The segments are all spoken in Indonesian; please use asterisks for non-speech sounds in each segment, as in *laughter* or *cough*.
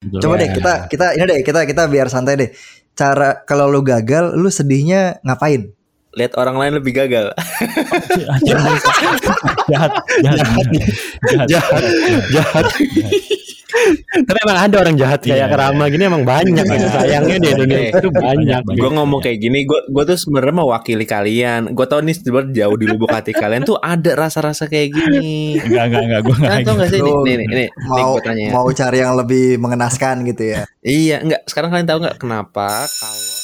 Coba deh kita kita ini deh kita kita biar santai deh. Cara kalau lu gagal, lu sedihnya ngapain? Lihat orang lain lebih gagal. jahat, jahat, jahat, jahat, jahat. Tapi emang ada orang jahat kayak Iya. Kerama gini emang banyak gitu. Sayangnya di Indonesia itu banyak. Banyak. gue ngomong kayak gini, gue gue tuh sebenarnya mewakili kalian. Gue tau nih sebenarnya jauh di lubuk hati kalian tuh ada rasa-rasa kayak gini. Enggak, enggak, enggak, gue enggak Kan kayak tau gitu. gak sih nih, nih, nih Mau mau cari yang lebih mengenaskan gitu ya. Iya, enggak. Sekarang kalian tahu nggak kenapa kalau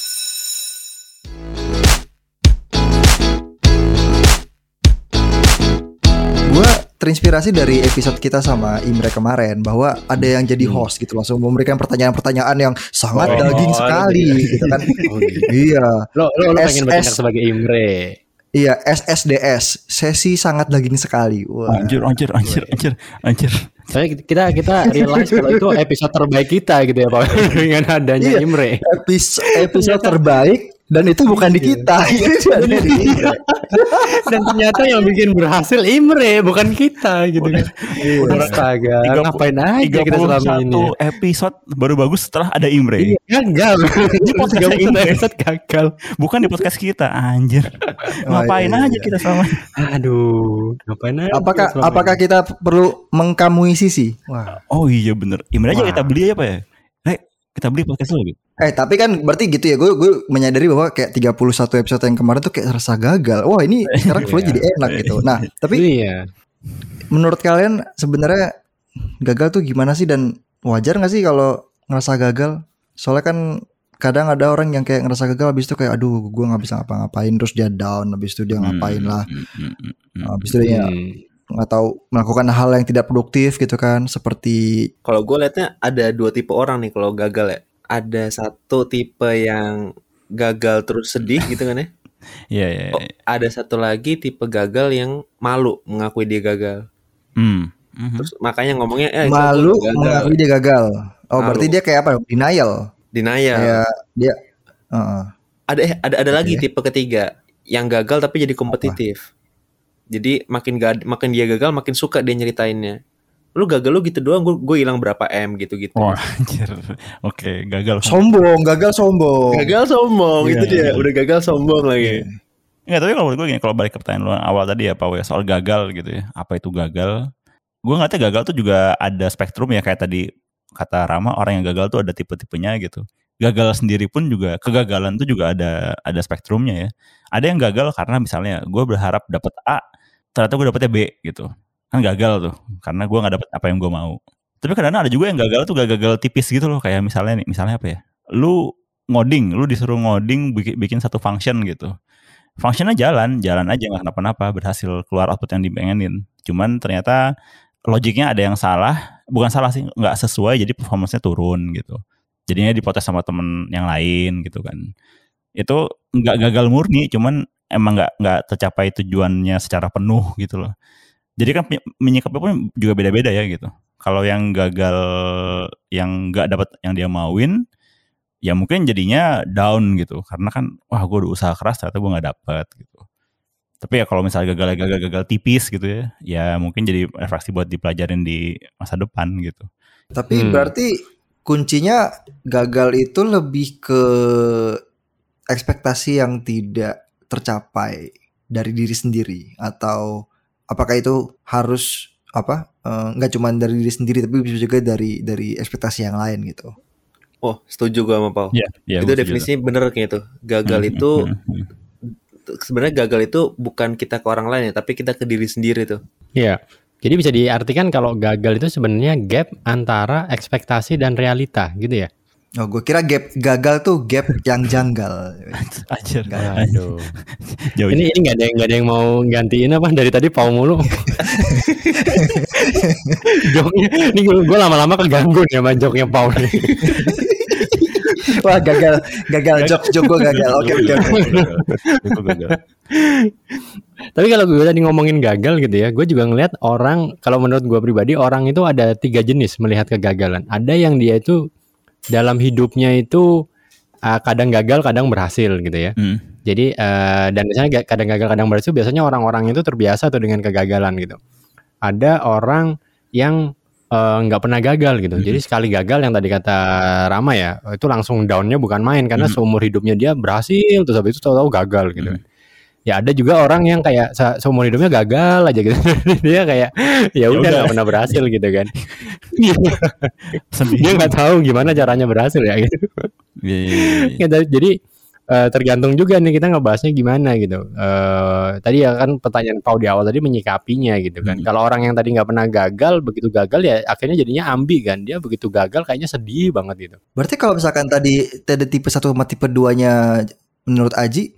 terinspirasi dari episode kita sama Imre kemarin bahwa ada yang jadi host gitu langsung memberikan pertanyaan-pertanyaan yang sangat Oh, daging oh, sekali gitu kan. *laughs* iya. Lo lo, lo pengen SS. bertindak sebagai Imre. Iya, SSDS, sesi sangat daging sekali. Wah. Anjir, anjir, anjir, anjir, anjir. Soalnya kita kita realize kalau itu episode terbaik kita gitu ya Pak *laughs* dengan adanya Iya. Imre. Episode, episode terbaik dan itu bukan di kita. *laughs* Di Imre. Dan ternyata yang bikin berhasil Imre bukan kita gitu kan. Astaga, Tiga- ngapain aja kita selama ini? 31 episode baru bagus setelah ada Imre. Iya, gagal. Di podcast 31 Imre. episode gagal. Bukan di podcast kita, anjir. Ngapain iya, aja iya. kita sama Aduh, ngapain aja? Apakah selama apakah ini? kita perlu mengkamui sisi? Wah. Oh iya bener Imre aja Wah. kita beli aja Pak ya Rek kita beli podcast lu gitu Eh tapi kan berarti gitu ya gue gue menyadari bahwa kayak 31 episode yang kemarin tuh kayak rasa gagal. Wah ini *laughs* sekarang flow jadi enak gitu. Nah *laughs* tapi Iya. menurut kalian sebenarnya gagal tuh gimana sih dan wajar nggak sih kalau ngerasa gagal? Soalnya kan kadang ada orang yang kayak ngerasa gagal habis itu kayak aduh gue nggak bisa ngapa-ngapain terus dia down habis itu dia ngapain lah Hmm, hmm, hmm, hmm. habis itu dia Hmm. nggak tahu melakukan hal yang tidak produktif gitu kan seperti kalau gue liatnya ada dua tipe orang nih kalau gagal ya. Ada satu tipe yang gagal terus sedih gitu kan ya. *laughs* Iya iya Oh, iya. ada satu lagi tipe gagal yang malu mengakui dia gagal. Hmm. Mhm. Terus makanya ngomongnya eh malu gagal. mengakui dia gagal. Oh Malu. berarti dia kayak apa? Denial. Denial. Kayak dia. Heeh. Ada eh, ada ada lagi Oke. tipe ketiga yang gagal tapi jadi kompetitif. Jadi makin gad, makin dia gagal makin suka dia nyeritainnya. Lu gagal lu gitu doang, gue gue hilang berapa m gitu-gitu. Wah anjir. Oke gagal. Sombong, gagal sombong. Gagal sombong Iya, itu dia, iya. udah gagal sombong lagi. Enggak tapi kalau menurut gue gini Kalau balik ke pertanyaan lu awal tadi ya Pak ya Soal gagal gitu ya. Apa itu gagal? Gue ngeliatnya gagal tuh juga ada spektrum ya Kayak tadi kata Rama Orang yang gagal tuh ada tipe-tipenya gitu. Gagal sendiri pun juga Kegagalan tuh juga ada ada spektrumnya ya. Ada yang gagal karena misalnya Gue berharap dapet A Ternyata gue dapetnya B gitu Kan gagal tuh Karena gue gak dapet apa yang gue mau Tapi kadang-kadang ada juga yang gagal tuh gak gagal tipis gitu loh Kayak misalnya nih Misalnya apa ya Lu ngoding Lu disuruh ngoding bikin, bikin satu function gitu functionnya jalan, jalan aja nggak kenapa-napa, berhasil keluar output yang dipengenin. Cuman ternyata logiknya ada yang salah, bukan salah sih, nggak sesuai, jadi performance-nya turun gitu. Jadinya diprotes sama temen yang lain gitu kan. Itu nggak gagal murni, cuman emang nggak nggak tercapai tujuannya secara penuh gitu loh. Jadi kan menyikapnya pun juga beda-beda ya gitu. Kalau yang gagal, yang nggak dapat yang dia mauin, ya mungkin jadinya down gitu karena kan wah gue udah usaha keras ternyata gue nggak dapet gitu tapi ya kalau misalnya gagal gagal gagal tipis gitu ya ya mungkin jadi refleksi buat dipelajarin di masa depan gitu Tapi Hmm. berarti kuncinya gagal itu lebih ke ekspektasi yang tidak tercapai dari diri sendiri atau apakah itu harus apa eh, nggak cuma dari diri sendiri tapi bisa juga dari dari ekspektasi yang lain gitu. Oh, setuju gue sama Pau. ya, ya itu definisinya bener kayak itu. Gagal Hmm, itu hmm, hmm, hmm. sebenarnya gagal itu bukan kita ke orang lain ya, tapi kita ke diri sendiri tuh. Iya. Jadi bisa diartikan kalau gagal itu sebenarnya gap antara ekspektasi dan realita gitu ya. Oh, gue kira gap gagal tuh gap yang janggal. *laughs* Anjir, anjir. Aduh. *laughs* jauh ini ini nggak ada yang nggak ada yang mau gantiin apa dari tadi pau mulu. *laughs* joknya, ini gue lama-lama keganggu nih sama joknya pau nih. Wah gagal gagal jok jok gue gagal. Oke oke oke. Itu gagal. Tapi kalau gue tadi ngomongin gagal gitu ya, gue juga ngelihat orang kalau menurut gue pribadi orang itu ada tiga jenis melihat kegagalan. Ada yang dia itu dalam hidupnya itu uh, kadang gagal, kadang berhasil gitu ya. Hmm. Jadi eh, dan misalnya ga- kadang gagal kadang berhasil biasanya orang-orang itu terbiasa tuh dengan kegagalan gitu. Ada orang yang eh, nggak pernah gagal gitu. Mhm. Jadi sekali gagal yang tadi kata Rama ya, itu langsung downnya bukan main karena Mhm. seumur hidupnya dia berhasil terus habis itu tahu-tahu gagal gitu. Mhm. Ya ada juga orang yang kayak se- seumur hidupnya gagal aja gitu. *laughs* dia kayak ya udah udah. nggak pernah berhasil gitu kan. Sedih. *laughs* dia nggak tahu gimana caranya berhasil ya gitu. Iya, iya, iya, iya. Ya, jadi- jadi eh, tergantung juga nih kita ngebahasnya gimana gitu. Eh tadi ya kan pertanyaan Pau di awal tadi menyikapinya gitu kan. Hmm. Kalau orang yang tadi nggak pernah gagal, begitu gagal ya akhirnya jadinya ambi kan. Dia begitu gagal kayaknya sedih banget gitu. Berarti kalau misalkan tadi ada tipe satu sama tipe duanya menurut Aji,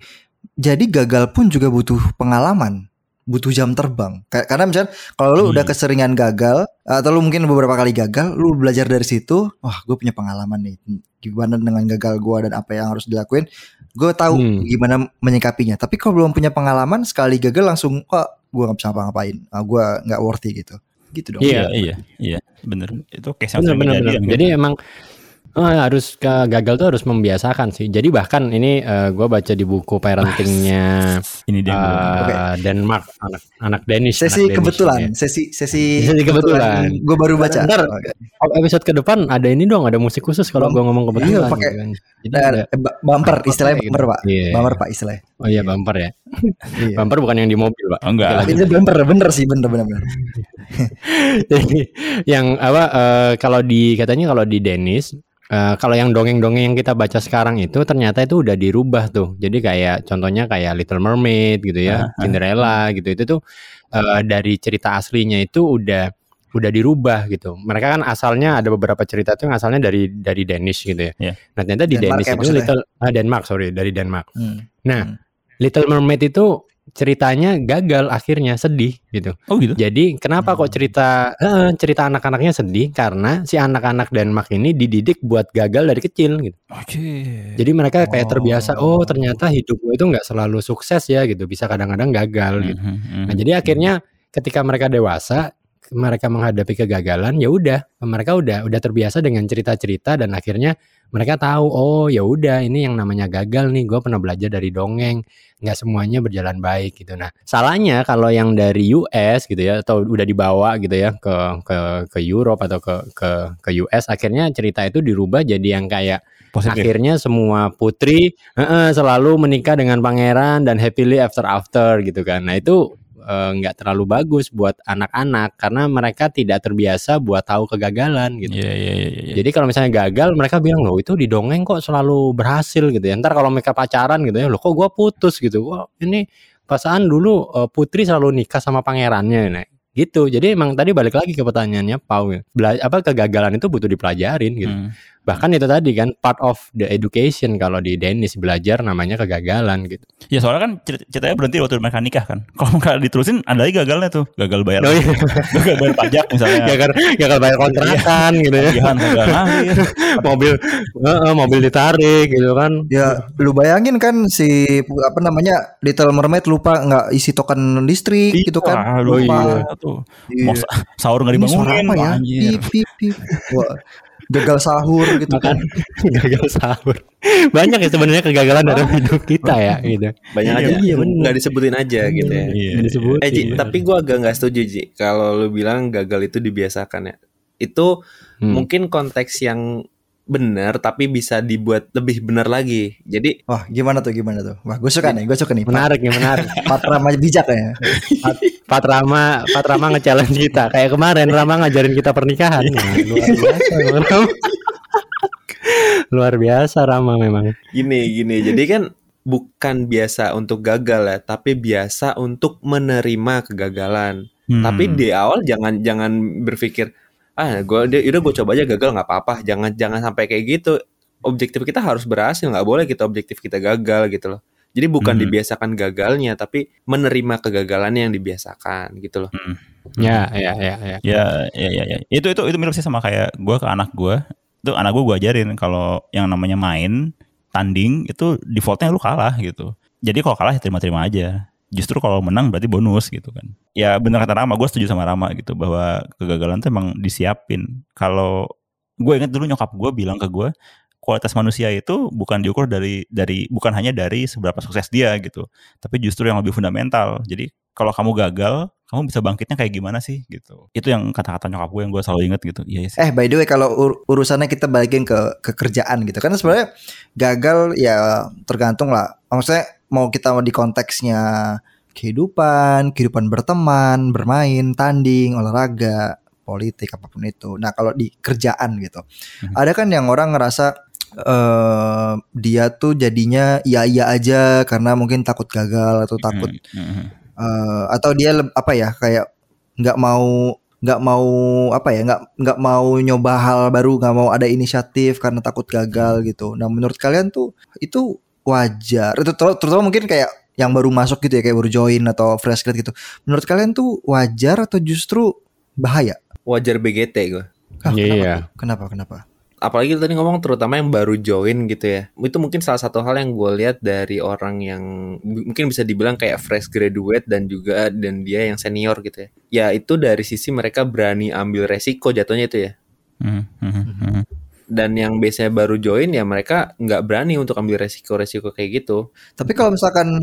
jadi gagal pun juga butuh pengalaman, butuh jam terbang. Kayak karena misalnya kalau lu Hmm. udah keseringan gagal atau lu mungkin beberapa kali gagal, lu belajar dari situ, wah gue punya pengalaman nih, gimana dengan gagal gua dan apa yang harus dilakuin, gue tahu Hmm. gimana menyikapinya. Tapi kalau belum punya pengalaman, sekali gagal langsung, kok gue nggak bisa apa-ngapain, ah, gue nggak worthy gitu, gitu dong. Iya. Iya, iya, iya, bener. Itu case yang Benar sering benar kejadian, benar. kan? Jadi emang eh, harus ke gagal tuh harus membiasakan sih. Jadi bahkan ini eh, gua baca di buku parentingnya *laughs* ini dia. gua- Oke. eh, Denmark, anak anak Danish. Sesi anak Danish, kebetulan, ya. sesi sesi, Sesi kebetulan. gue baru baca. Ntar. Oh, episode ke depan ada ini dong, ada musik khusus kalau gua ngomong kebetulan. Iya, pakai- gitu kan. Bumper, Bumper istilahnya gitu. bumper pak, Iya. bumper pak istilahnya. Oh iya bumper ya. *laughs* Iya. Bumper bukan yang di mobil, Pak. Oh, enggak. Ini bumper bener sih bener bener bener. *laughs* Jadi yang apa eh, kalau di katanya kalau di Dennis eh, kalau yang dongeng-dongeng yang kita baca sekarang itu ternyata itu udah dirubah tuh. Jadi kayak contohnya kayak Little Mermaid gitu ya, Cinderella gitu. Itu tuh eh, dari cerita aslinya itu udah udah dirubah gitu. Mereka kan asalnya ada beberapa cerita tuh yang asalnya dari dari Danish gitu ya. Iya. Nah, ternyata di Denmark Danish ya itu maksudnya? Little ah, Denmark, sorry, dari Denmark. Hmm. Nah, Hmm. Little Mermaid itu ceritanya gagal akhirnya sedih gitu. Oh gitu. Jadi kenapa kok cerita eh, cerita anak-anaknya sedih karena si anak-anak Denmark ini dididik buat gagal dari kecil gitu. Oke. Jadi mereka kayak Oh. terbiasa oh ternyata hidup lo itu nggak selalu sukses ya gitu, bisa kadang-kadang gagal gitu. Mhm, mhm. Nah, jadi akhirnya ketika mereka dewasa mereka menghadapi kegagalan ya udah mereka udah udah terbiasa dengan cerita-cerita dan akhirnya mereka tahu oh ya udah ini yang namanya gagal nih gue pernah belajar dari dongeng. Nggak semuanya berjalan baik gitu. Nah salahnya kalau yang dari US gitu ya atau udah dibawa gitu ya ke ke ke Europe atau ke ke ke US akhirnya cerita itu dirubah jadi yang kayak Positif. akhirnya semua putri eh, eh, selalu menikah dengan pangeran dan happily after after gitu kan. Nah itu eh, nggak terlalu bagus buat anak-anak karena mereka tidak terbiasa buat tahu kegagalan gitu. Iya, iya, iya, iya. jadi kalau misalnya gagal mereka bilang loh itu di dongeng kok selalu berhasil gitu ya. Ntar kalau mereka pacaran gitu ya loh kok gua putus? gitu. Wah ini perasaan dulu eh, putri selalu nikah sama pangerannya nah gitu. Jadi emang tadi balik lagi ke pertanyaannya Pau ya. Bela- apa kegagalan itu butuh dipelajarin gitu. Hmm. Bahkan itu tadi kan part of the education kalau di Dennis belajar namanya kegagalan gitu Ya soalnya kan cer- ceritanya berhenti waktu mereka nikah kan. *laughs* Kalau mereka diterusin ada lagi gagalnya tuh. Gagal bayar. Oh, iya. *laughs* gagal bayar pajak misalnya. gagal gagal bayar kontrakan gitu ya Tagihan gagal *laughs* ngalir. mobil eh, eh, mobil ditarik gitu kan Ya lu bayangin kan si apa namanya Little Mermaid lupa nggak isi token listrik gitu kan? Aduh, lupa. iya tuh. Iya. Mau sa- sahur nggak dibangunin. apa ya? Pip, pip, pip. Gagal sahur gitu makan kan. *laughs* gagal sahur banyak ya sebenarnya kegagalan dalam hidup kita ya gitu banyak Iya, aja iya, bener. nggak disebutin aja gitu ya Iya. Disebutin. eh Ji, tapi gue agak nggak setuju Ji kalau lu bilang gagal itu dibiasakan ya itu Hmm. mungkin konteks yang benar tapi bisa dibuat lebih benar lagi. Jadi Wah, gimana tuh gimana tuh? Wah, gue suka nih, gue suka nih. Menarik nih menarik. *laughs* Pat Rama bijak ya. Pat, Pat Rama Pat Rama nge-challenge kita. Kayak kemarin Rama ngajarin kita pernikahan. Nah, luar biasa luar biasa Rama memang. Gini gini. Jadi kan bukan biasa untuk gagal ya tapi biasa untuk menerima kegagalan. Hmm. tapi di awal jangan jangan berpikir ah gue udah gue coba aja gagal nggak apa-apa jangan jangan sampai kayak gitu objektif kita harus berhasil nggak boleh kita objektif kita gagal gitu loh jadi bukan Hmm. dibiasakan gagalnya tapi menerima kegagalannya yang dibiasakan gitu loh ya ya ya ya Ya, ya, ya, ya. Itu itu itu mirip sih sama kayak gue ke anak gue. Itu anak gue gue ajarin kalau yang namanya main tanding itu defaultnya lu kalah gitu. Jadi kalau kalah ya terima-terima aja. Justru kalau menang berarti bonus gitu kan. Ya benar kata Rama, gue setuju sama Rama gitu bahwa kegagalan tuh emang disiapin. Kalau gue ingat dulu nyokap gue bilang ke gue kualitas manusia itu bukan diukur dari dari bukan hanya dari seberapa sukses dia gitu, tapi justru yang lebih fundamental. Jadi kalau kamu gagal kamu bisa bangkitnya kayak gimana sih gitu itu yang kata-kata nyokap gue yang gue selalu inget gitu iya sih Eh by the way kalau ur- urusannya kita balikin ke ke kerjaan gitu kan sebenarnya gagal ya tergantung lah. Maksudnya mau kita mau di konteksnya kehidupan, kehidupan berteman, bermain, tanding, olahraga, politik apa pun itu. Nah kalau di kerjaan gitu, Mhm. ada kan yang orang ngerasa eh dia tuh jadinya iya iya aja karena mungkin takut gagal atau takut Hmm, hmm, hmm. eh, atau dia apa ya kayak nggak mau nggak mau apa ya nggak nggak mau nyoba hal baru nggak mau ada inisiatif karena takut gagal gitu nah menurut kalian tuh itu wajar itu ter- terutama mungkin kayak yang baru masuk gitu ya kayak baru join atau fresh grad gitu menurut kalian tuh wajar atau justru bahaya Wajar BGT gue. Ah, kenapa Iya. tuh? kenapa kenapa apalagi tadi ngomong terutama yang baru join gitu ya itu mungkin salah satu hal yang gue lihat dari orang yang mungkin bisa dibilang kayak fresh graduate dan juga dan dia yang senior gitu ya ya itu dari sisi mereka berani ambil resiko jatuhnya itu ya Hmm, hmm, hmm, hmm. Dan yang biasanya baru join ya mereka nggak berani untuk ambil resiko-resiko kayak gitu tapi kalau misalkan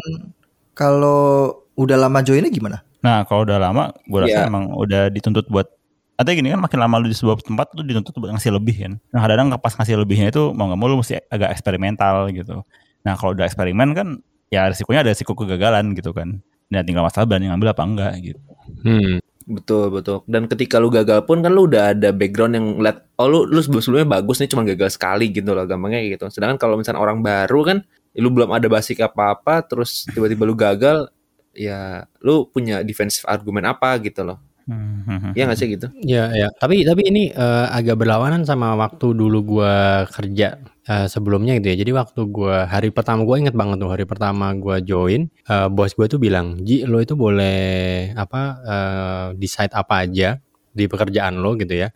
kalau udah lama joinnya gimana Nah kalau udah lama, gue rasa Iya. emang udah dituntut buat Artinya gini kan makin lama lu di sebuah tempat tuh dituntut buat ngasih lebih kan. Nah kadang-kadang pas ngasih lebihnya itu mau nggak mau lu mesti agak eksperimental gitu. Nah kalau udah eksperimen kan ya risikonya ada risiko kegagalan gitu kan. Nah tinggal masalah berani ngambil apa enggak gitu. Hmm. Betul betul. Dan ketika lu gagal pun kan lu udah ada background yang lihat oh lu lu sebelum sebelumnya bagus nih cuma gagal sekali gitu loh gampangnya kayak gitu. Sedangkan kalau misalnya orang baru kan lu belum ada basic apa-apa terus tiba-tiba lu gagal ya lu punya defensive argument apa gitu loh. Hmm. Iya nggak sih gitu? Ya, ya. Tapi tapi ini eh, agak berlawanan sama waktu dulu gua kerja eh, sebelumnya gitu ya. Jadi waktu gua hari pertama gua inget banget tuh hari pertama gua join, eh, bos gua tuh bilang, "Ji, lo itu boleh apa eh, decide apa aja di pekerjaan lo gitu ya.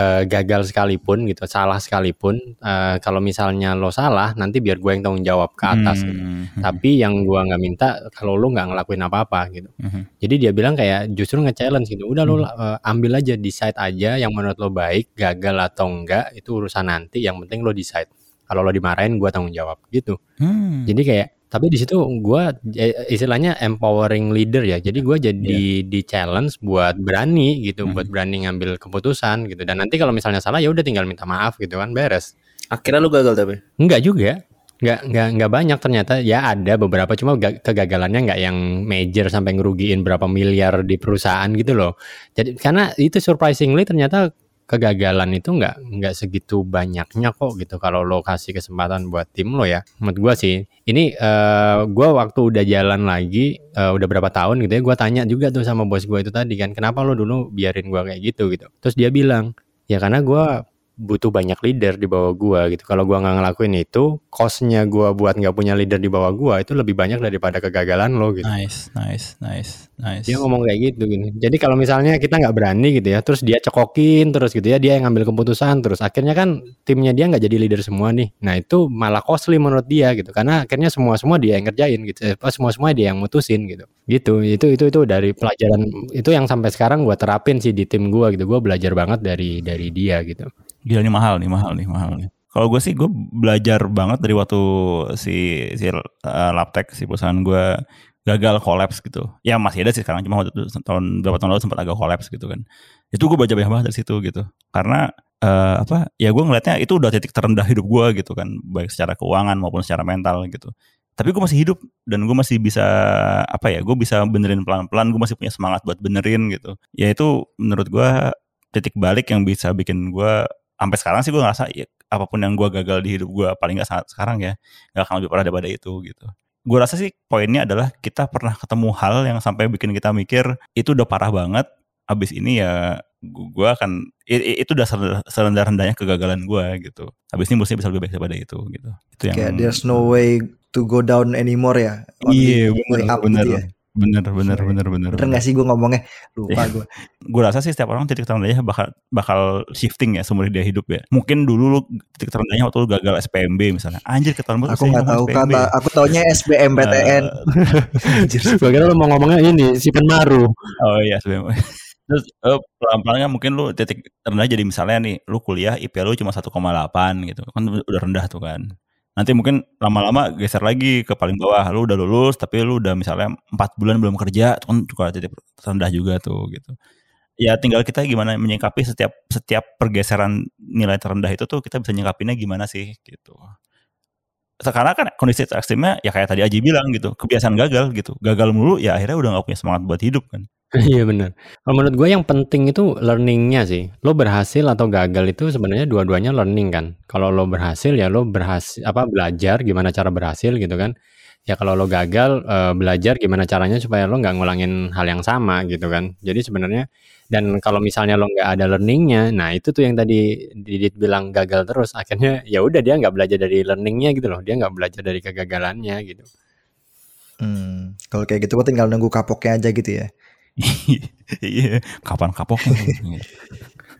Eh, gagal sekalipun gitu, salah sekalipun, eh, kalau misalnya lo salah, nanti biar gue yang tanggung jawab ke atas gitu. Hmm, hmm, Tapi yang gua nggak minta kalau lo nggak ngelakuin apa-apa gitu. hmm. Jadi dia bilang kayak justru nge-challenge gitu. Udah lo uh, ambil aja decide aja yang menurut lo baik, gagal atau enggak itu urusan nanti. Yang penting lo decide. Kalau lo dimarahin gua tanggung jawab gitu. Hmm. Jadi kayak tapi di situ gua eh, istilahnya empowering leader ya. Jadi gua jadi di challenge buat berani gitu, Mhm. buat berani ngambil keputusan gitu. Dan nanti kalau misalnya salah ya udah tinggal minta maaf gitu kan beres. akhirnya lu gagal tapi Enggak juga. Enggak, enggak, enggak banyak ternyata. Ya ada beberapa cuma ga- kegagalannya enggak yang major sampai ngerugiin berapa miliar di perusahaan gitu loh. Jadi karena itu surprisingly ternyata kegagalan itu enggak enggak segitu banyaknya kok gitu kalau lo kasih kesempatan buat tim lo ya. Menurut gua sih. Ini eh gua waktu udah jalan lagi eh, udah berapa tahun gitu ya gua tanya juga tuh sama bos gua itu tadi kan kenapa lo dulu biarin gua kayak gitu gitu. Terus dia bilang ya karena gua butuh banyak leader di bawah gua gitu. Kalau gua nggak ngelakuin itu, cost-nya gua buat nggak punya leader di bawah gua itu lebih banyak daripada kegagalan lo gitu. Nice, nice, nice, nice. Dia ngomong kayak gitu gini. Jadi kalau misalnya kita nggak berani gitu ya, terus dia cekokin terus gitu ya, dia yang ngambil keputusan terus akhirnya kan timnya dia nggak jadi leader semua nih. Nah itu malah costly menurut dia gitu, karena akhirnya semua semua dia yang ngerjain gitu, eh, semua semua dia yang mutusin gitu. Gitu. Itu itu itu dari pelajaran itu yang sampai sekarang gua terapin sih di tim gua gitu. Gua belajar banget dari dari dia gitu. Gila nih mahal nih, mahal nih, mahal nih. Kalau gue sih gue belajar banget dari waktu si si uh, Laptek si perusahaan gue gagal kolaps gitu. Ya masih ada sih sekarang cuma waktu itu tahun berapa tahun lalu sempat agak kolaps gitu kan. Itu gue baca banyak banget dari situ gitu. Karena eh, apa? Ya gue ngelihatnya itu udah titik terendah hidup gue gitu kan, baik secara keuangan maupun secara mental gitu. Tapi gue masih hidup dan gue masih bisa apa ya? Gue bisa benerin pelan-pelan. Gue masih punya semangat buat benerin gitu. Ya itu menurut gue titik balik yang bisa bikin gue sampai sekarang sih gue ngerasa ya, apa pun yang gue gagal di hidup gue paling nggak saat sekarang ya nggak akan lebih parah daripada itu gitu. Gue rasa sih poinnya adalah kita pernah ketemu hal yang sampai bikin kita mikir itu udah parah banget abis ini ya gue akan itu udah serendah rendahnya kegagalan gue gitu. Abis ini mesti bisa lebih baik daripada itu gitu. Itu yang kayak there's no way to go down anymore ya iya Only way bener up bener gitu ya bener bener bener bener bener gak sih gue ngomongnya lupa Iya. gue gue rasa sih setiap orang titik terendahnya bakal bakal shifting ya seumur dia hidup ya. Mungkin dulu lu titik terendahnya waktu lu gagal SPMB misalnya. Anjir ketahuan banget aku nggak tahu SPMB. kata aku taunya SBMPTN Eh, *laughs* Anjir. Gue kira lo mau ngomongnya ini si Penmaru. oh iya SPMB. *laughs* Terus eh, pelan-pelan kan mungkin lu titik terendah jadi misalnya nih lu kuliah IP lu cuma 1,8 gitu. Kan udah rendah tuh kan. Nanti mungkin lama-lama geser lagi ke paling bawah. Lu udah lulus tapi lu udah misalnya empat bulan belum kerja itu kan juga titik rendah juga tuh gitu. Ya tinggal kita gimana menyikapi setiap setiap pergeseran nilai terendah itu tuh kita bisa nyikapinnya gimana sih gitu sekarang kan kondisi ekstrimnya ya kayak tadi Aji bilang gitu kebiasaan gagal gitu gagal mulu ya akhirnya udah gak punya semangat buat hidup kan *laughs* Iya benar. Menurut gue yang penting itu learningnya sih. Lo berhasil atau gagal itu sebenarnya dua-duanya learning kan. Kalau lo berhasil ya lo berhasil apa belajar gimana cara berhasil gitu kan. Ya kalau lo gagal eh, belajar gimana caranya supaya lo nggak ngulangin hal yang sama gitu kan. Jadi sebenarnya dan kalau misalnya lo nggak ada learningnya, nah itu tuh yang tadi Didit bilang gagal terus. Akhirnya ya udah dia nggak belajar dari learningnya gitu loh. Dia nggak belajar dari kegagalannya gitu. Hmm, kalau kayak gitu gue tinggal nunggu kapoknya aja gitu ya. *laughs* iya kapan kapoknya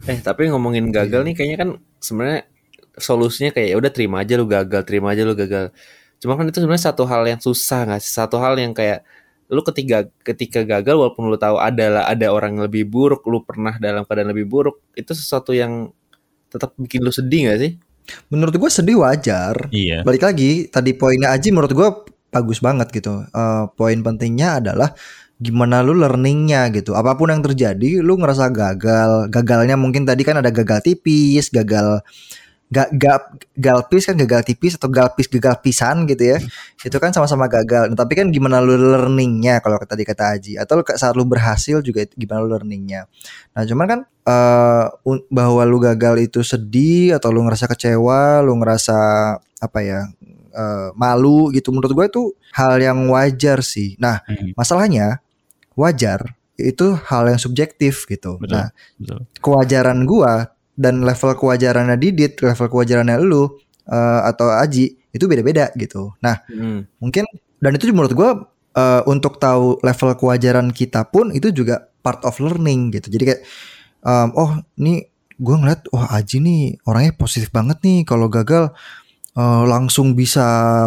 Eh tapi ngomongin gagal nih kayaknya kan sebenarnya solusinya kayak ya udah terima aja lu gagal, terima aja lu gagal. Cuma kan itu sebenarnya satu hal yang susah nggak sih? Satu hal yang kayak lu ketika ketika gagal walaupun lu tahu adalah ada orang yang lebih buruk, lu pernah dalam keadaan lebih buruk, itu sesuatu yang tetap bikin lu sedih gak sih? Menurut gue sedih wajar. iya Balik lagi tadi poinnya Aji menurut gue bagus banget gitu. Eh, poin pentingnya adalah gimana lu learningnya gitu. Apa pun yang terjadi, lu ngerasa gagal. Gagalnya mungkin tadi kan ada gagal tipis, gagal gak gak galpis kan gagal tipis atau galpis gagal pisan gitu ya. Itu kan sama-sama gagal. Nah, tapi kan gimana lu learningnya kalau tadi kata Aji atau lu- saat lu berhasil juga gimana lu learningnya? Nah cuman kan eh, un- bahwa lu gagal itu sedih atau lu ngerasa kecewa lu ngerasa apa ya eh, malu gitu menurut gue itu hal yang wajar sih. Nah Hmm, masalahnya wajar itu hal yang subjektif gitu. Betul. nah betul. kewajaran gua dan level kewajarannya Didit, level kewajarannya lu eh, atau Aji itu beda-beda gitu. Nah, Hmm. mungkin dan itu menurut gua eh, untuk tahu level kewajaran kita pun itu juga part of learning gitu. Jadi kayak em, oh, ini gua ngeliat wah Aji nih orangnya positif banget nih kalau gagal eh, langsung bisa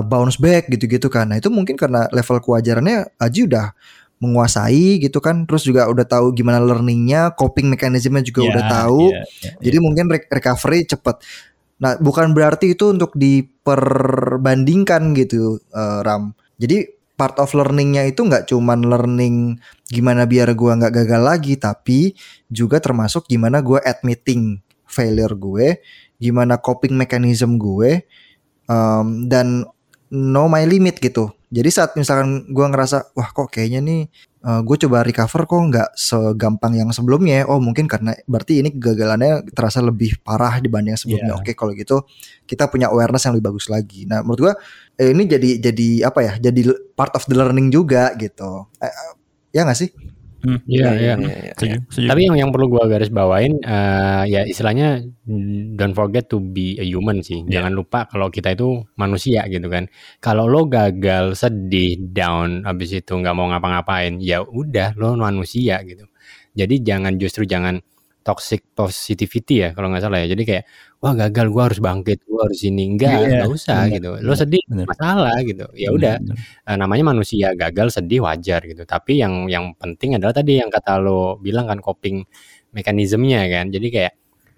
bounce back gitu-gitu kan. Nah, itu mungkin karena level kewajarannya Aji udah menguasai gitu kan terus juga udah tahu gimana learningnya coping mekanismenya juga Iya, udah tahu iya, iya, jadi mungkin re- recovery cepet. Nah, bukan berarti itu untuk diperbandingkan gitu, eh, Ram. Jadi part of learningnya itu nggak cuman learning gimana biar gua nggak gagal lagi, tapi juga termasuk gimana gua admitting failure gue, gimana coping mechanism gue, em, dan know my limit gitu. Jadi saat misalkan gua ngerasa wah kok kayaknya nih gue coba recover kok nggak segampang yang sebelumnya. Oh mungkin karena berarti ini kegagalannya terasa lebih parah dibanding yang sebelumnya. Iya. Oke kalau gitu kita punya awareness yang lebih bagus lagi. Nah menurut gua eh, ini jadi jadi apa ya? Jadi part of the learning juga gitu. Eh, eh, ya nggak sih? Hmm, Iya, iya. iya. setuju, setuju. Tapi yang yang perlu gua garis bawain eh, ya istilahnya don't forget to be a human sih. Iya. Jangan lupa kalau kita itu manusia gitu kan. Kalau lo gagal, sedih, down, habis itu nggak mau ngapa-ngapain, ya udah lo manusia gitu. Jadi jangan justru jangan toxic positivity ya kalau nggak salah ya. Jadi kayak wah gagal gua harus bangkit, gua harus ini enggak, Iya, nggak usah benar, gitu. Lo sedih benar. masalah gitu. Ya udah. Eh, namanya manusia gagal sedih wajar gitu tapi yang yang penting adalah tadi yang kata lo bilang kan coping mekanismenya kan jadi kayak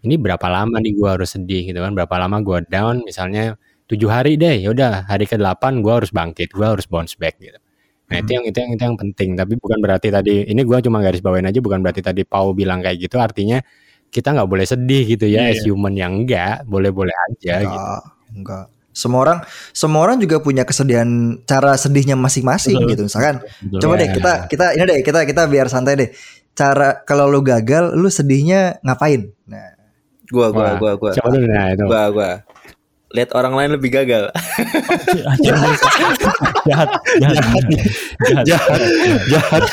ini berapa lama nih gua harus sedih gitu kan berapa lama gua down misalnya tujuh hari deh ya udah hari ke delapan gua harus bangkit gua harus bounce back gitu nah itu yang itu yang itu yang penting tapi bukan berarti tadi ini gua cuma garis bawain aja bukan berarti tadi Pau bilang kayak gitu artinya kita nggak boleh sedih gitu ya Iya, as human yang enggak boleh-boleh aja gitu Enggak, enggak. Semua orang semua orang juga punya kesedihan cara sedihnya masing-masing gitu. Misalkan Betul. coba Iya. deh kita kita ini deh kita kita biar santai deh. Cara kalau lu gagal, lu sedihnya ngapain? Nah, Gua gua Wah, gua gua. coba dulu nah itu Gua gua. Lihat orang lain lebih gagal. Anjir, jahat, jahat, jahat, jahat jahat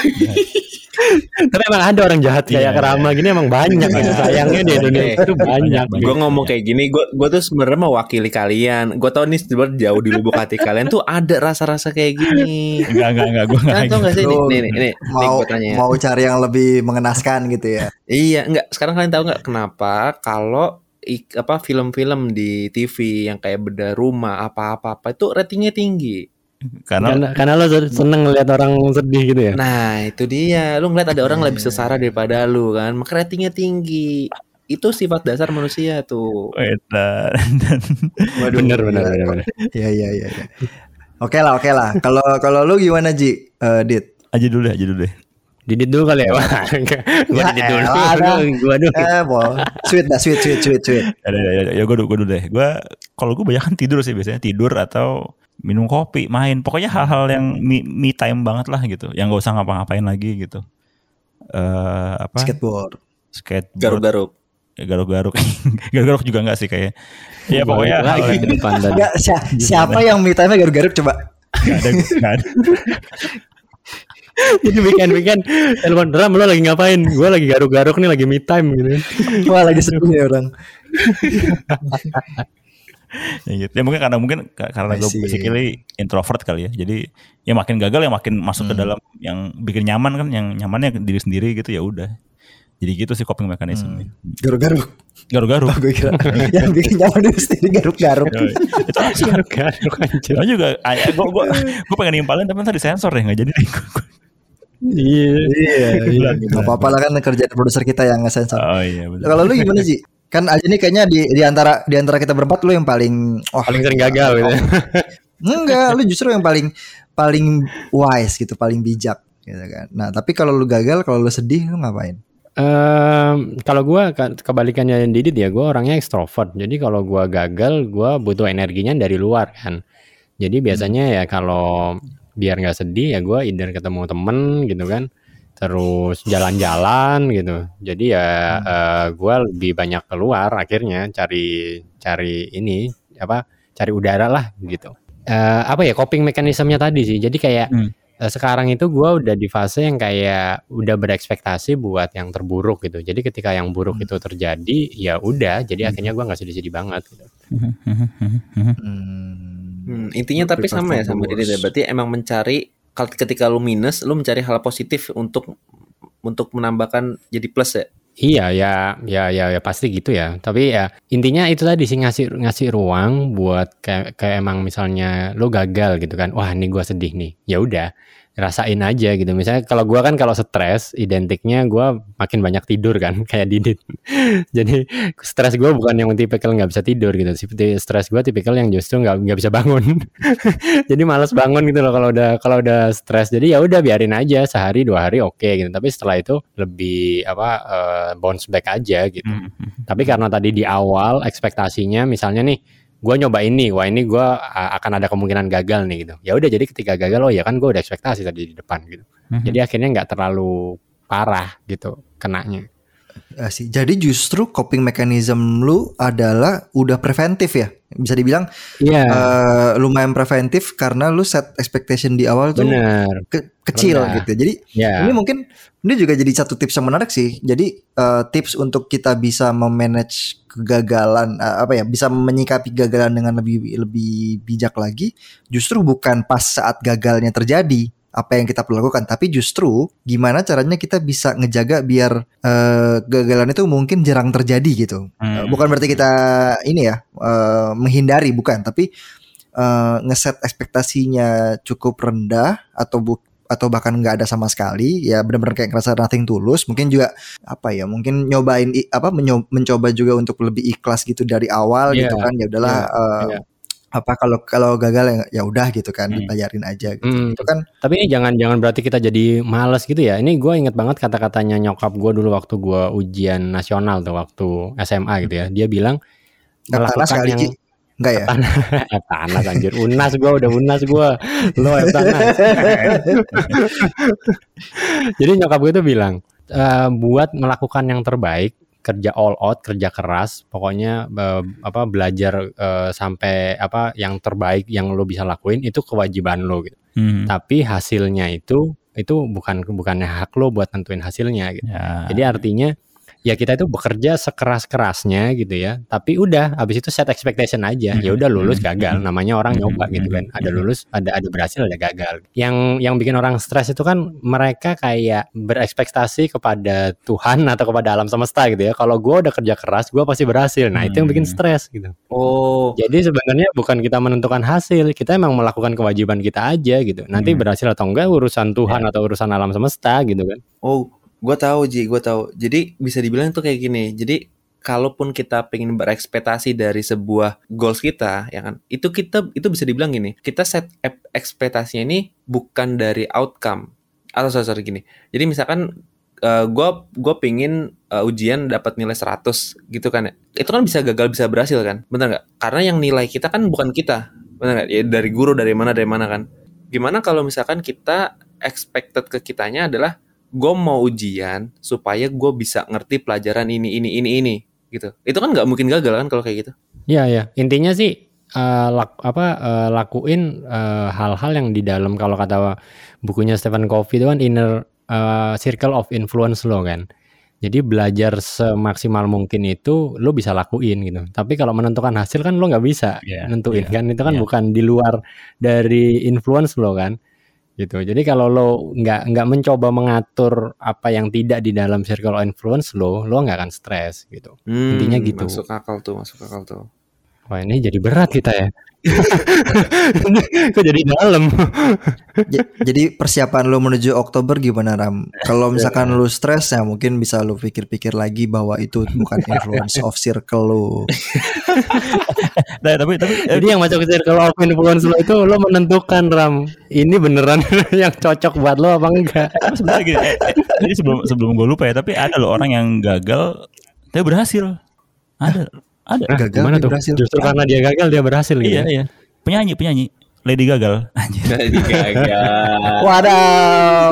tapi emang ada orang jahat kayak Iya, Kerama gini emang banyak Iya. gitu sayangnya di Indonesia itu banyak banyak. Gue ngomong kayak gini, gue gue tuh sebenarnya mewakili kalian. Gue tau nih sebenarnya jauh di lubuk hati kalian tuh ada rasa-rasa kayak gini. Enggak, enggak, enggak, gue enggak Kalian tau gak sih nih, nih, nih, mau mau cari yang lebih mengenaskan gitu ya. Iya, enggak. Sekarang kalian tahu nggak kenapa kalau ik- apa film-film di TV yang kayak beda rumah apa-apa apa itu ratingnya tinggi. Karena karena karena lo seneng ngeliat orang sedih gitu ya Nah, itu dia. Lu ngeliat ada orang lebih sesara daripada lu kan, maka ratingnya tinggi. itu sifat dasar manusia tuh. *laughs* Bener gila. bener bener. Iya iya iya. iya. Oke lah oke lah. Kalau kalau lu gimana Ji? Eh, Dit? aja dulu deh, aja dulu deh. Didit dulu kali ya. *laughs* Gua Ya didit dulu. elah, dah. Gua dulu. Eh, bo. Sweet dah, sweet, sweet, sweet, sweet. Ya, ya, ya, ya gue dulu, gue dulu deh. Gue kalau gue banyak kan tidur sih biasanya tidur atau minum kopi, main. Pokoknya hal-hal yang me, me time banget lah gitu. Yang gak usah ngapa-ngapain lagi gitu. Eh apa? Skateboard. Skateboard. Garuk-garuk. Ya, garuk-garuk. *laughs* garuk-garuk juga enggak sih kayak. Ya pokoknya lagi depan tadi. Enggak, si- siapa yang me time garuk-garuk coba? nggak ada, nggak ada. *laughs* Jadi weekend weekend telepon Ram lo lagi ngapain? Gua lagi garuk-garuk nih lagi me time gitu. Wah, lagi sedih nih orang. ya, gitu. ya mungkin karena mungkin ka- karena gue basically introvert kali ya. Jadi ya makin gagal ya makin masuk ke Hmm. dalam yang bikin nyaman kan, yang nyamannya diri sendiri gitu ya udah. Jadi gitu sih coping mechanism. Hmm. Garuk-garuk. Garuk-garuk. Oh, gue kira *laughs* yang bikin nyaman diri sendiri garuk-garuk. Ya, itu. Garuk-garuk anjir. Gue juga, gue gue gue pengen nimpalin tapi tadi sensor deh nggak jadi. *laughs* Iya. Iya, iya. Apa-apa lah kan kerjaan produser kita yang nge-sensor. oh iya benar. Kalau lu gimana sih? Kan aja nih kayaknya di di antara di antara kita berempat lu yang paling wah, Paling sering gagal gitu. ya. Enggak, lu justru yang paling paling wise gitu, paling bijak gitu kan. Nah, tapi kalau lu gagal, kalau lu sedih lu ngapain? Ehm, kalau gua ke- kebalikannya yang Didit ya, gua orangnya ekstrovert. Jadi kalau gua gagal, gua butuh energinya dari luar kan. Jadi biasanya ya kalau biar nggak sedih ya gua either ketemu temen gitu kan, terus jalan-jalan gitu. Jadi ya eh, gua lebih banyak keluar akhirnya cari cari ini apa cari udara lah gitu. Eh, apa ya coping mekanismenya tadi sih. Jadi kayak Hmm. Eh, sekarang itu gua udah di fase yang kayak udah berekspektasi buat yang terburuk gitu. Jadi ketika yang buruk itu terjadi, ya udah. Jadi akhirnya gua nggak sedih-sedih banget. Gitu. Hmm. Hmm, intinya tapi sama ya sama diri. Berarti emang mencari ketika lu minus, lu mencari hal positif untuk untuk menambahkan jadi plus ya. Iya ya, ya ya ya pasti gitu ya. Tapi ya intinya itu tadi sih ngasih ngasih ruang buat kayak kayak emang misalnya lo gagal gitu kan. Wah ini gua sedih nih. Ya udah rasain aja gitu. Misalnya kalau gua kan kalau stres identiknya gua makin banyak tidur kan *laughs* kayak Didit. Jadi stres gua bukan yang tipikal nggak bisa tidur gitu. Seperti stres gua tipikal yang justru nggak nggak bisa bangun. *laughs* Jadi males bangun gitu loh kalau udah kalau udah stres. Jadi ya udah biarin aja sehari dua hari oke gitu. Tapi setelah itu lebih apa eh, bounce back aja gitu. Hmm. Tapi karena tadi di awal ekspektasinya misalnya nih gue nyoba ini, wah ini gue akan ada kemungkinan gagal nih gitu. Ya udah jadi ketika gagal oh ya kan gue udah ekspektasi tadi di depan gitu. Mhm. Jadi akhirnya nggak terlalu parah gitu kenanya. Ah, sih. Jadi justru coping mechanism lu adalah udah preventif ya. Bisa dibilang Iya. eh, lumayan preventif karena lu set expectation di awal tuh bener. ke- kecil Rendah. gitu. Jadi Ya. Ini mungkin ini juga jadi satu tips yang menarik sih. Jadi eh, tips untuk kita bisa memanage kegagalan eh, apa ya, bisa menyikapi kegagalan dengan lebih lebih bijak lagi, justru bukan pas saat gagalnya terjadi apa yang kita perlu lakukan, tapi justru gimana caranya kita bisa ngejaga biar eh, kegagalan itu mungkin jarang terjadi gitu. Hmm. bukan berarti kita ini ya eh, menghindari, bukan, tapi eh, ngeset ekspektasinya cukup rendah atau bu atau bahkan nggak ada sama sekali ya benar-benar kayak ngerasa nothing tulus mungkin juga apa ya mungkin nyobain apa mencoba juga untuk lebih ikhlas gitu dari awal Iya, gitu kan ya udahlah eh, iya. apa kalau kalau gagal ya, ya udah gitu kan Hmm. dibayarin aja gitu Hmm. itu kan Tapi ini jangan jangan berarti kita jadi males gitu ya. Ini gue inget banget kata-katanya nyokap gue dulu waktu gue ujian nasional tuh waktu SMA gitu ya. Dia bilang melakukan yang. Enggak ya? Eptanas *laughs* anjir. Unas gue udah unas gue Lo Eptanas *laughs* Jadi nyokap gue tuh bilang eh, Buat melakukan yang terbaik Kerja all out Kerja keras Pokoknya eh, apa belajar eh, Sampai apa yang terbaik Yang lo bisa lakuin Itu kewajiban lo gitu. Hmm. Tapi hasilnya itu Itu bukan bukannya hak lo buat nentuin hasilnya gitu. Ya. jadi artinya ya kita itu bekerja sekeras-kerasnya gitu ya. Tapi udah habis itu set expectation aja. Ya udah lulus gagal. Namanya orang nyoba gitu kan. Ada lulus, ada ada berhasil, ada gagal. Yang yang bikin orang stres itu kan mereka kayak berekspektasi kepada Tuhan *laughs* atau kepada alam semesta gitu ya. Kalau gue udah kerja keras, gue pasti berhasil. Nah itu yang bikin stres gitu. Oh, Jadi sebenarnya bukan kita menentukan hasil, kita emang melakukan kewajiban kita aja gitu. Nanti berhasil atau enggak urusan Tuhan atau urusan alam semesta gitu kan. oh, gue tahu Ji, gue tahu. Jadi bisa dibilang tuh kayak gini. Jadi kalaupun kita pengen berekspektasi dari sebuah goals kita, ya kan, itu kita itu bisa dibilang gini, kita set ekspektasinya ini bukan dari outcome atau sorry, sorry gini. Jadi misalkan gue gue pingin uh, ujian dapat nilai 100 gitu kan ya. Itu kan bisa gagal bisa berhasil kan, bener nggak? Karena yang nilai kita kan bukan kita, bener nggak? Ya dari guru dari mana dari mana kan. Gimana kalau misalkan kita expected ke kitanya adalah gue mau ujian supaya gue bisa ngerti pelajaran ini ini ini ini gitu. Itu kan nggak mungkin gagal kan kalau kayak gitu. Iya ya, intinya sih eh, lak- apa eh, lakuin eh, hal-hal yang di dalam kalau kata bukunya Stephen Covey itu kan inner eh, circle of influence lo kan. Jadi belajar semaksimal mungkin itu lo bisa lakuin gitu. Tapi kalau menentukan hasil kan lo nggak bisa Iya, nentuin iya, kan. Itu kan iya. bukan di luar dari influence lo kan. Gitu. Jadi kalau lo nggak nggak mencoba mengatur apa yang tidak di dalam circle of influence lo, lo nggak akan stres gitu. Hmm, Intinya gitu. Masuk akal tuh, masuk akal tuh. Wah ini jadi berat kita ya. *laughs* Kok jadi dalam? Jadi persiapan lu menuju Oktober gimana Ram? Kalau misalkan lu stres ya mungkin bisa lu pikir-pikir lagi bahwa itu bukan *laughs* influence of circle lu. *laughs* Nah, tapi tapi eh, Jadi yang masuk ke circle of influence lo itu lo menentukan Ram. Ini beneran yang cocok buat lo apa enggak? tapi sebenarnya gini, eh, eh, jadi sebelum sebelum gue lupa ya, tapi ada loh orang yang gagal tapi berhasil. Ada, ada. Gagal Gimana tuh? berhasil. Justru karena dia gagal dia berhasil gitu. Iya, iya. Penyanyi, penyanyi. Lady Gagal. *laughs* Anjir. Jadi gagal. Wadaw.